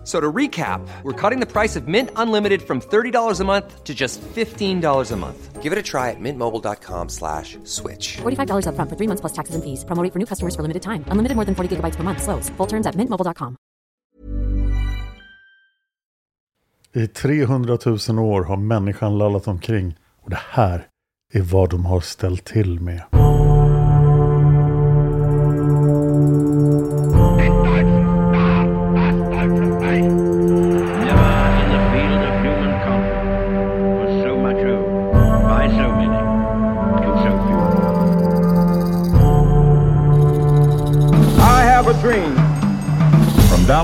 F- So to recap, we're cutting the price of Mint Unlimited from $30 a month to just $15 a month. Give it a try at mintmobile.com slash switch. $45 upfront for three months plus taxes and fees. Promo for new customers for limited time. Unlimited more than 40 gigabytes per month. Slows. Full terms at mintmobile.com. I 300 000 år har människan lallat omkring och det här är vad de har ställt till med.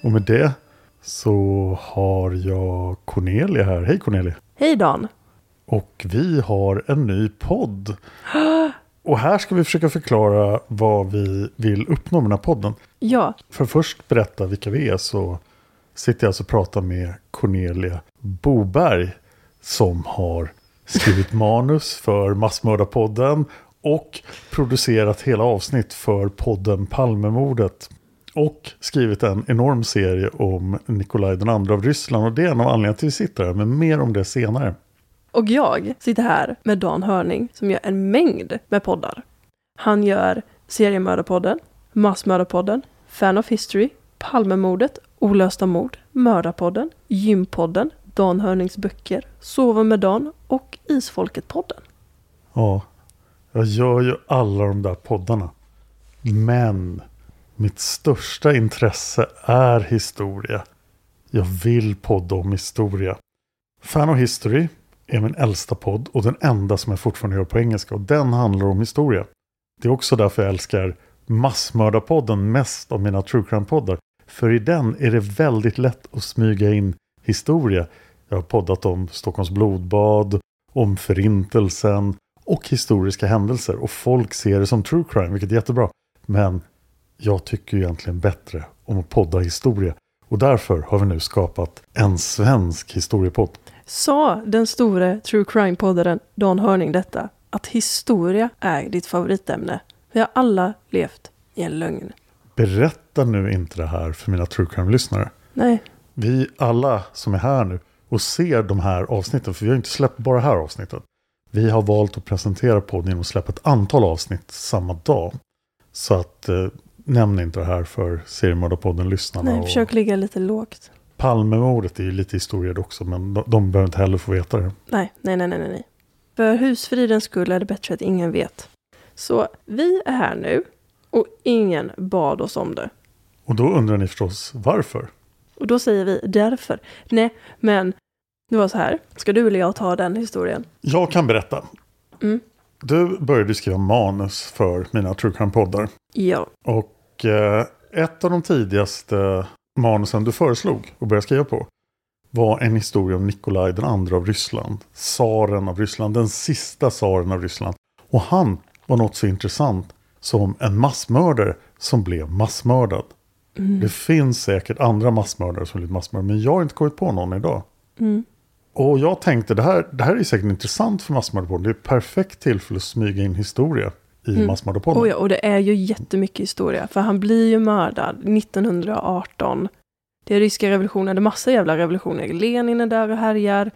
Och med det så har jag Cornelia här. Hej Cornelia! Hej Dan. Och vi har en ny podd. Och här ska vi försöka förklara vad vi vill uppnå med den här podden. Ja, För att först berätta vilka vi är så sitter jag alltså och pratar med Cornelia Boberg som har skrivit manus för Massmördarpodden och producerat hela avsnitt för podden Palmemordet. Och skrivit en enorm serie om Nikolaj den andra av Ryssland och det är en av anledningarna till att vi sitter här, men mer om det senare. och jag sitter här med Dan Hörning som gör en mängd med poddar. Han gör Seriemördarpodden, Massmördarpodden, Fan of History, Palmemordet, Olösta mord, Mördarpodden, Gympodden, Dan Hörnings böcker, Sova med Dan och Isfolket-podden. Ja, jag gör ju alla de där poddarna. Men mitt största intresse är historia. Jag vill podda om historia. Fan of History är min äldsta podd och den enda som jag fortfarande gör på engelska och den handlar om historia. Det är också därför jag älskar Massmördarpodden mest av mina true crime-poddar. För i den är det väldigt lätt att smyga in historia. Jag har poddat om Stockholms blodbad, om förintelsen och historiska händelser. Och folk ser det som true crime, vilket är jättebra. Men jag tycker egentligen bättre om att podda historia. Och därför har vi nu skapat en svensk historiepodd. Sa den store true crime-poddaren Dan Hörning detta, att historia är ditt favoritämne. Vi har alla levt i en lögn. Berätta nu inte det här för mina true crime-lyssnare. Nej, Vi alla som är här nu och ser de här avsnitten, för vi har inte släppt bara det här avsnittet. Vi har valt att presentera podden genom att släppa ett antal avsnitt samma dag. Så att eh, nämn inte det här för seriemördarpodden-lyssnarna. nej, och försök ligga lite lågt. Palmemordet är ju lite historia också, men de, de behöver inte heller få veta det. Nej, nej, nej, nej, nej, nej. För husfridens skull är det bättre att ingen vet. Så vi är här nu och ingen bad oss om det. Och då undrar ni förstås varför? Och då säger vi därför. Nej, men det var så här. Ska du eller jag ta den historien? Jag kan berätta. Mm. Du började skriva manus för mina true crime-poddar. Ja. Och eh, ett av de tidigaste manusen du föreslog att börja skriva på var en historia om Nikolaj den andra av Ryssland. Tsaren av Ryssland, den sista tsaren av Ryssland. Och han var något så intressant som en massmördare som blev massmördad. Mm. Det finns säkert andra massmördare som blivit massmördade, men jag har inte kommit på någon idag. Mm. Och jag tänkte, det här, det här är säkert intressant för Massmördarpodden. Det är ett perfekt tillfälle att smyga in historia i Mm. Massmördarpodden. Och, ja, och det är ju jättemycket historia. För han blir ju mördad 1918. Det är ryska revolutionen, det är massa jävla revolutioner. Lenin är där och härjar.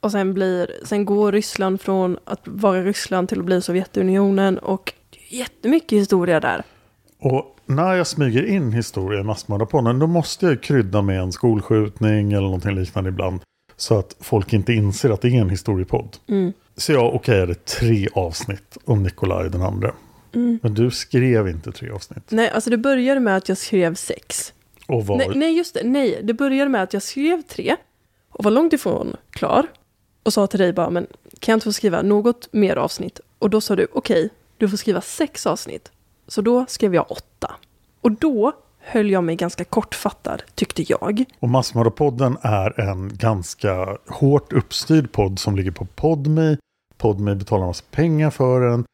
Och sen, blir, sen går Ryssland från att vara Ryssland till att bli Sovjetunionen. Och det är jättemycket historia där. Och när jag smyger in historia i Massmördarpodden då måste jag krydda med en skolskjutning eller någonting liknande ibland. Så att folk inte inser att det är en historiepodd. Mm. Så jag okejade tre avsnitt om Nikolaj den andra. Mm. Men du skrev inte tre avsnitt. Nej, alltså det började med att jag skrev sex. Och var... Nej, nej, just det. Nej, det började med att jag skrev tre och var långt ifrån klar. Och sa till dig bara, men kan jag inte få skriva något mer avsnitt? Och då sa du, okej, du får skriva sex avsnitt. Så då skrev jag åtta. Och då höll jag mig ganska kortfattad, tyckte jag. Och Massmördarpodden är en ganska hårt uppstyrd podd som ligger på Podme. Podme betalar massa pengar för den.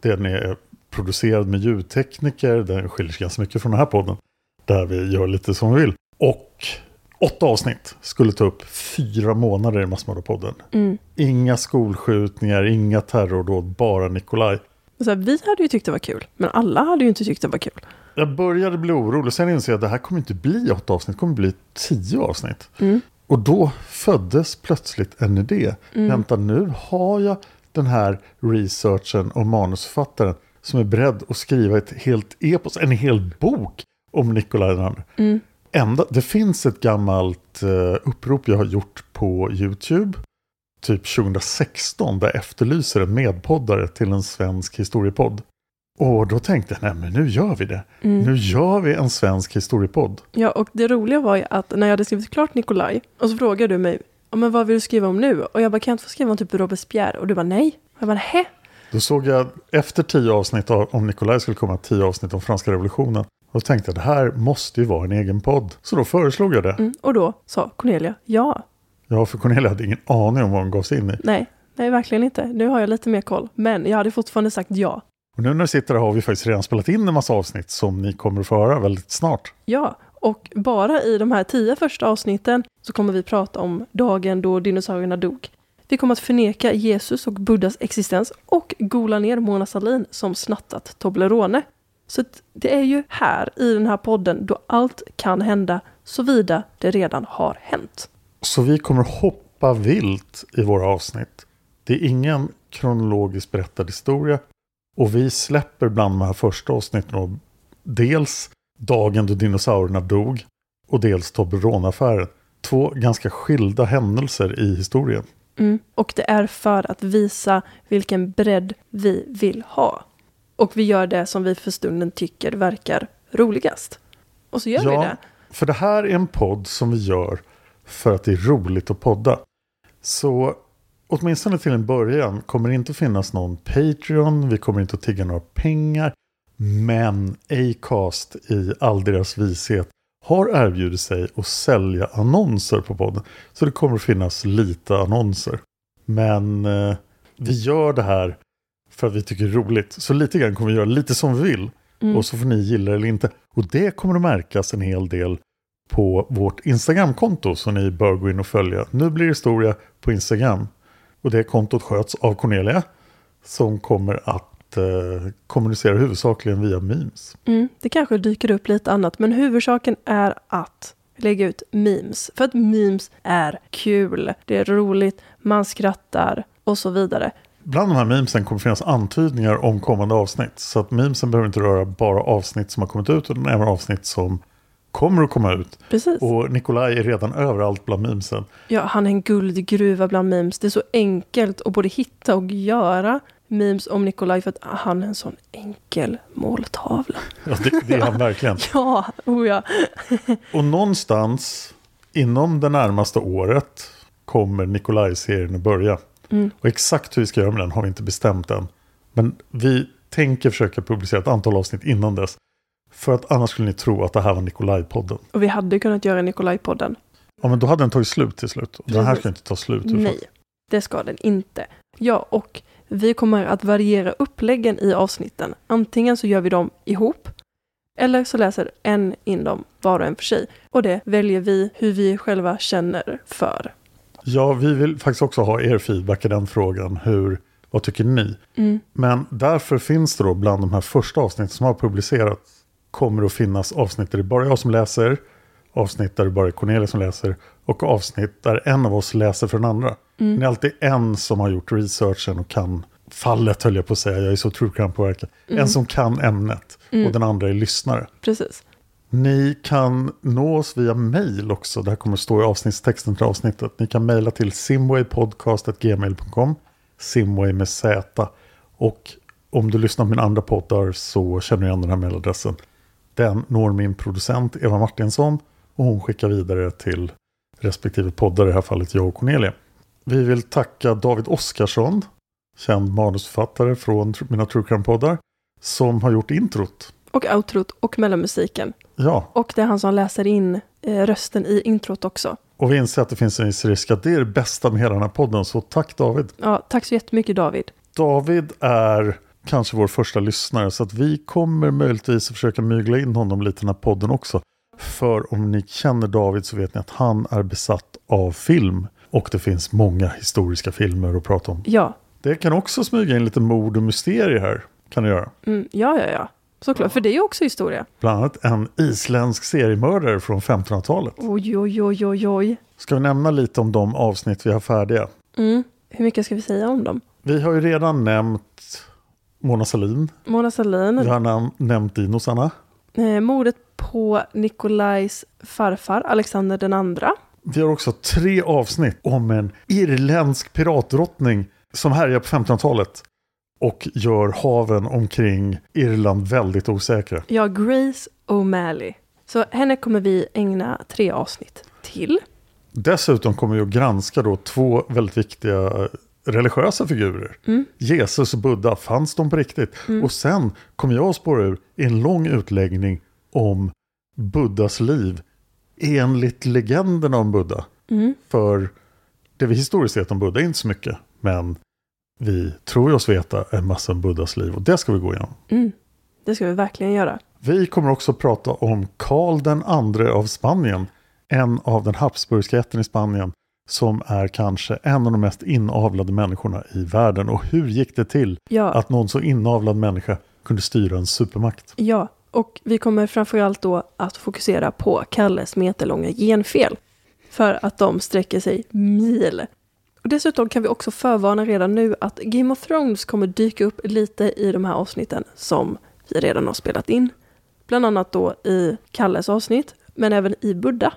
Den är producerad med ljudtekniker. Den skiljer sig ganska mycket från den här podden. Där vi gör lite som vi vill. Och åtta avsnitt skulle ta upp fyra månader i Massmördarpodden. Mm. Inga skolskjutningar, inga terrordåd, bara Nikolaj. Så här, vi hade ju tyckt det var kul, men alla hade ju inte tyckt det var kul. Jag började bli orolig, sen insåg jag att det här kommer inte bli åtta avsnitt, det kommer bli tio avsnitt. Mm. Och då föddes plötsligt en idé. Mm. Vänta, nu har jag den här researchen och manusförfattaren som är beredd att skriva ett helt epos, en hel bok om Nikolaj den. Mm. Ända, det finns ett gammalt eh, upprop jag har gjort på YouTube, typ 2016, där jag efterlyser en medpoddare till en svensk historiepodd. Och då tänkte jag, nej men nu gör vi det. Mm. Nu gör vi en svensk historiepodd. Ja, och det roliga var ju att när jag hade skrivit klart Nikolaj, och så frågade du mig, men vad vill du skriva om nu? Och jag bara, kan jag inte få skriva om typ Robespierre? Och du bara, nej. Och jag bara, hä? Då såg jag efter tio avsnitt av, om Nikolaj skulle komma tio avsnitt om franska revolutionen. Och då tänkte jag, det här måste ju vara en egen podd. Så då föreslog jag det. Mm. Och då sa Cornelia, ja. Ja, för Cornelia hade ingen aning om vad hon gav sig in i. Nej, nej verkligen inte. Nu har jag lite mer koll. Men jag hade fortfarande sagt ja. Och nu när vi sitter här har vi faktiskt redan spelat in en massa avsnitt som ni kommer att få höra väldigt snart. Ja, och bara i de här tio första avsnitten så kommer vi prata om dagen då dinosaurierna dog. Vi kommer att förneka Jesus och Buddhas existens och gola ner Mona Sahlin som snattat Toblerone. Så det är ju här i den här podden då allt kan hända såvida det redan har hänt. Så vi kommer hoppa vilt i våra avsnitt. Det är ingen kronologiskt berättad historia. Och vi släpper bland de här första avsnitten och dels dagen då dinosaurierna dog och dels Toblerone-affären. Två ganska skilda händelser i historien. Mm. Och det är för att visa vilken bredd vi vill ha. Och vi gör det som vi för stunden tycker verkar roligast. Och så gör vi det. för det här är en podd som vi gör för att det är roligt att podda. Så åtminstone till en början kommer det inte att finnas någon Patreon, vi kommer inte att tigga några pengar. Men Acast i all deras vishet har erbjudit sig att sälja annonser på podden. Så det kommer att finnas lite annonser. Men eh, vi gör det här för att vi tycker det är roligt. Så lite grann kommer vi göra lite som vi vill. Mm. Och så får ni gilla det eller inte. Och det kommer att märkas en hel del på vårt Instagramkonto. Så ni bör gå in och följa. Nu blir det historia på Instagram. Och det kontot sköts av Cornelia. Som kommer att eh, kommunicera huvudsakligen via memes. Mm, det kanske dyker upp lite annat, men huvudsaken är att lägga ut memes. För att memes är kul, det är roligt, man skrattar och så vidare. Bland de här memesen kommer finnas antydningar om kommande avsnitt. Så att memesen behöver inte röra bara avsnitt som har kommit ut utan även avsnitt som kommer att komma ut. Precis. Och Nikolaj är redan överallt bland memesen. Ja, han är en guldgruva bland memes. Det är så enkelt att både hitta och göra memes om Nikolaj för att han är en sån enkel måltavla. Ja, det, det är han verkligen. Ja, oh ja. Och någonstans inom det närmaste året kommer Nikolaj-serien att börja. Mm. Och exakt hur vi ska göra med den har vi inte bestämt än. Men vi tänker försöka publicera ett antal avsnitt innan dess. För att annars skulle ni tro att det här var Nikolaj-podden. Och vi hade kunnat göra Nikolaj-podden. Ja, men då hade den tagit slut till slut. Och den här ska inte ta slut. Nej, det ska den inte. Ja, och vi kommer att variera uppläggen i avsnitten. Antingen så gör vi dem ihop, eller så läser en in dem var och en för sig. Och det väljer vi hur vi själva känner för. Ja, vi vill faktiskt också ha er feedback i den frågan. Hur, vad tycker ni? Mm. Men därför finns det då bland de här första avsnitten som har publicerats kommer att finnas avsnitt där det bara är jag som läser, avsnitt där det bara är Cornelia som läser och avsnitt där en av oss läser för den andra. Mm. Det är alltid en som har gjort researchen och kan fallet höll jag på att säga, jag är så true crime påverkad. Mm. En som kan ämnet Mm. och den andra är lyssnare. Precis. Ni kan nå oss via mail också. Det här kommer stå i avsnittstexten till avsnittet. Ni kan mejla till simwaypodcast.gmail.com Simway med Z. Och om du lyssnar på mina andra poddar så känner du igen den här mejladressen. Den når min producent Eva Martinsson och hon skickar vidare till respektive poddar, i det här fallet jag och Cornelia. Vi vill tacka David Oskarsson, känd manusförfattare från mina True Crime-poddar, som har gjort introt. Och outrot och mellanmusiken. Ja, Och det är han som läser in eh, rösten i introt också. Och vi inser att det finns en viss risk att det är det bästa med hela den här podden. Så tack David. Ja, tack så jättemycket David. David är kanske vår första lyssnare. Så att vi kommer möjligtvis att försöka mygla in honom lite i den här podden också. För om ni känner David så vet ni att han är besatt av film. Och det finns många historiska filmer att prata om. Ja, Det kan också smyga in lite mord och mysterier här. Kan det göra. mm, ja, ja, ja. Såklart, för det är ju också historia. Bland annat en isländsk seriemördare från 1500-talet. Oj, oj, oj, oj, oj. Ska vi nämna lite om de avsnitt vi har färdiga? Mm. Hur mycket ska vi säga om dem? Vi har ju redan nämnt Mona Sahlin. Mona Sahlin, Vi har nam- nämnt dinosarna. eh, mordet på Nikolajs farfar, Alexander den andra. Vi har också tre avsnitt om en irländsk piratdrottning som härjar på 1500-talet och gör haven omkring Irland väldigt osäkra. Ja, Grace O'Malley. Så henne kommer vi ägna tre avsnitt till. Dessutom kommer vi att granska då två väldigt viktiga religiösa figurer. Mm. Jesus och Buddha, fanns de på riktigt? Mm. Och sen kommer jag att spåra ur i en lång utläggning om Buddhas liv enligt legenderna om Buddha. Mm. För det vi historiskt vet om Buddha är inte så mycket. Men vi tror oss veta en massa om Buddhas liv och det ska vi gå igenom. Mm. Det ska vi verkligen göra. Vi kommer också prata om Karl den andre av Spanien. En av den Habsburgska ätten i Spanien. Som är kanske en av de mest inavlade människorna i världen. Och hur gick det till Ja. att någon så inavlad människa kunde styra en supermakt? Ja, och vi kommer framförallt då att fokusera på Kalles meterlånga genfel. För att de sträcker sig mil. Och dessutom kan vi också förvarna redan nu att Game of Thrones kommer dyka upp lite i de här avsnitten som vi redan har spelat in. Bland annat då i Kalles avsnitt, men även i Buddha.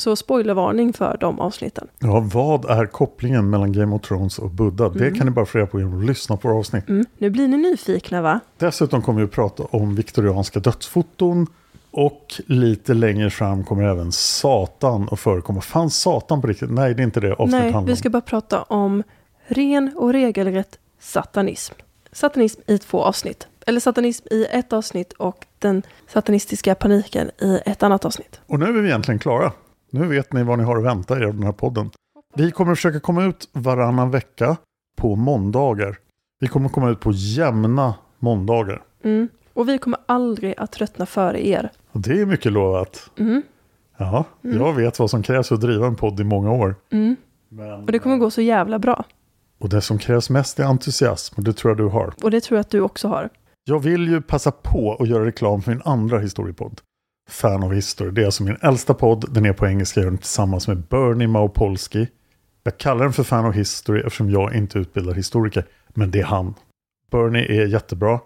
Så spoilervarning för de avsnitten. Ja, vad är kopplingen mellan Game of Thrones och Buddha? Det Mm. kan ni bara få reda på genom att lyssna på våra avsnitt. Mm, nu blir ni nyfikna va? Dessutom kommer vi att prata om viktorianska dödsfoton. Och lite längre fram kommer även Satan att förekomma. Fanns Satan på riktigt? Nej, det är inte det avsnittet Nej, handlar vi om. ska bara prata om ren och regelrätt satanism. Satanism i två avsnitt. Eller satanism i ett avsnitt och den satanistiska paniken i ett annat avsnitt. Och nu är vi egentligen klara. Nu vet ni vad ni har att vänta er av den här podden. Vi kommer försöka komma ut varannan vecka på måndagar. Vi kommer komma ut på jämna måndagar. Mm. Och vi kommer aldrig att tröttna före er. Och det är mycket lovat. Mm. Ja, Mm. jag vet vad som krävs för att driva en podd i många år. Mm. Men, Och det kommer gå så jävla bra. och det som krävs mest är entusiasm och det tror jag du har. Och det tror jag att du också har. Jag vill ju passa på att göra reklam för min andra historiepodd. Fan of History. Det är alltså min äldsta podd. Den är på engelska. Jag gör den tillsammans med Bernie Maupolski. Jag kallar den för Fan of History eftersom jag inte utbildar historiker. Men det är han. Bernie är jättebra.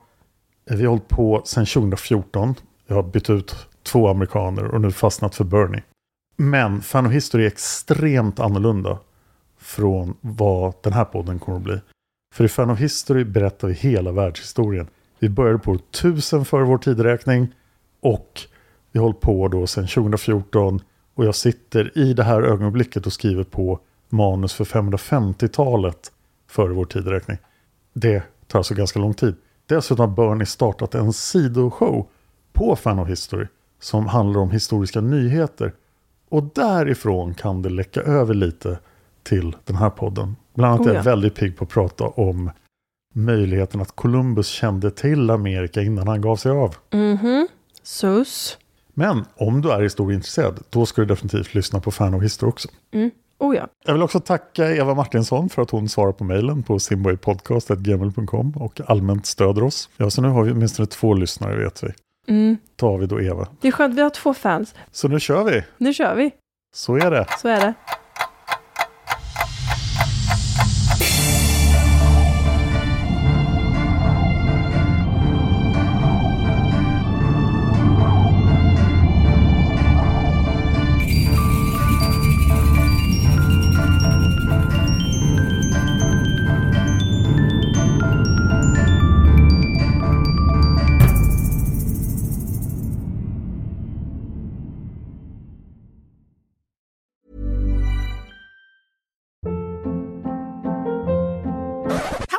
Eh, vi har hållit på sedan 2014. Jag har bytt ut två amerikaner och nu fastnat för Bernie. Men Fan of History är extremt annorlunda från vad den här podden kommer att bli. För i Fan of History berättar vi hela världshistorien. Vi började på 1000 före vår tideräkning och vi har hållit på då sedan 2014 och jag sitter i det här ögonblicket och skriver på manus för 550-talet före vår tideräkning. Det tar alltså ganska lång tid. Dessutom har Bernie startat en sidoshow på Fan of History som handlar om historiska nyheter Och därifrån kan det läcka över lite till den här podden. Bland annat Oh är ja. jag väldigt pigg på att prata om möjligheten att Columbus kände till Amerika innan han gav sig av. Mhm. Sus. Men om du är historieintresserad, då ska du definitivt lyssna på Fan of History också. Mm. Oh ja. Jag vill också tacka Eva Martinsson för att hon svarar på mejlen på simboypodcast.gmail.com och allmänt stöder oss. Ja, så nu har vi åtminstone två lyssnare vet vi. Mm. Tar vi då Eva. Det är skönt, vi har två fans. Så nu kör vi. Nu kör vi. Så är det. Så är det.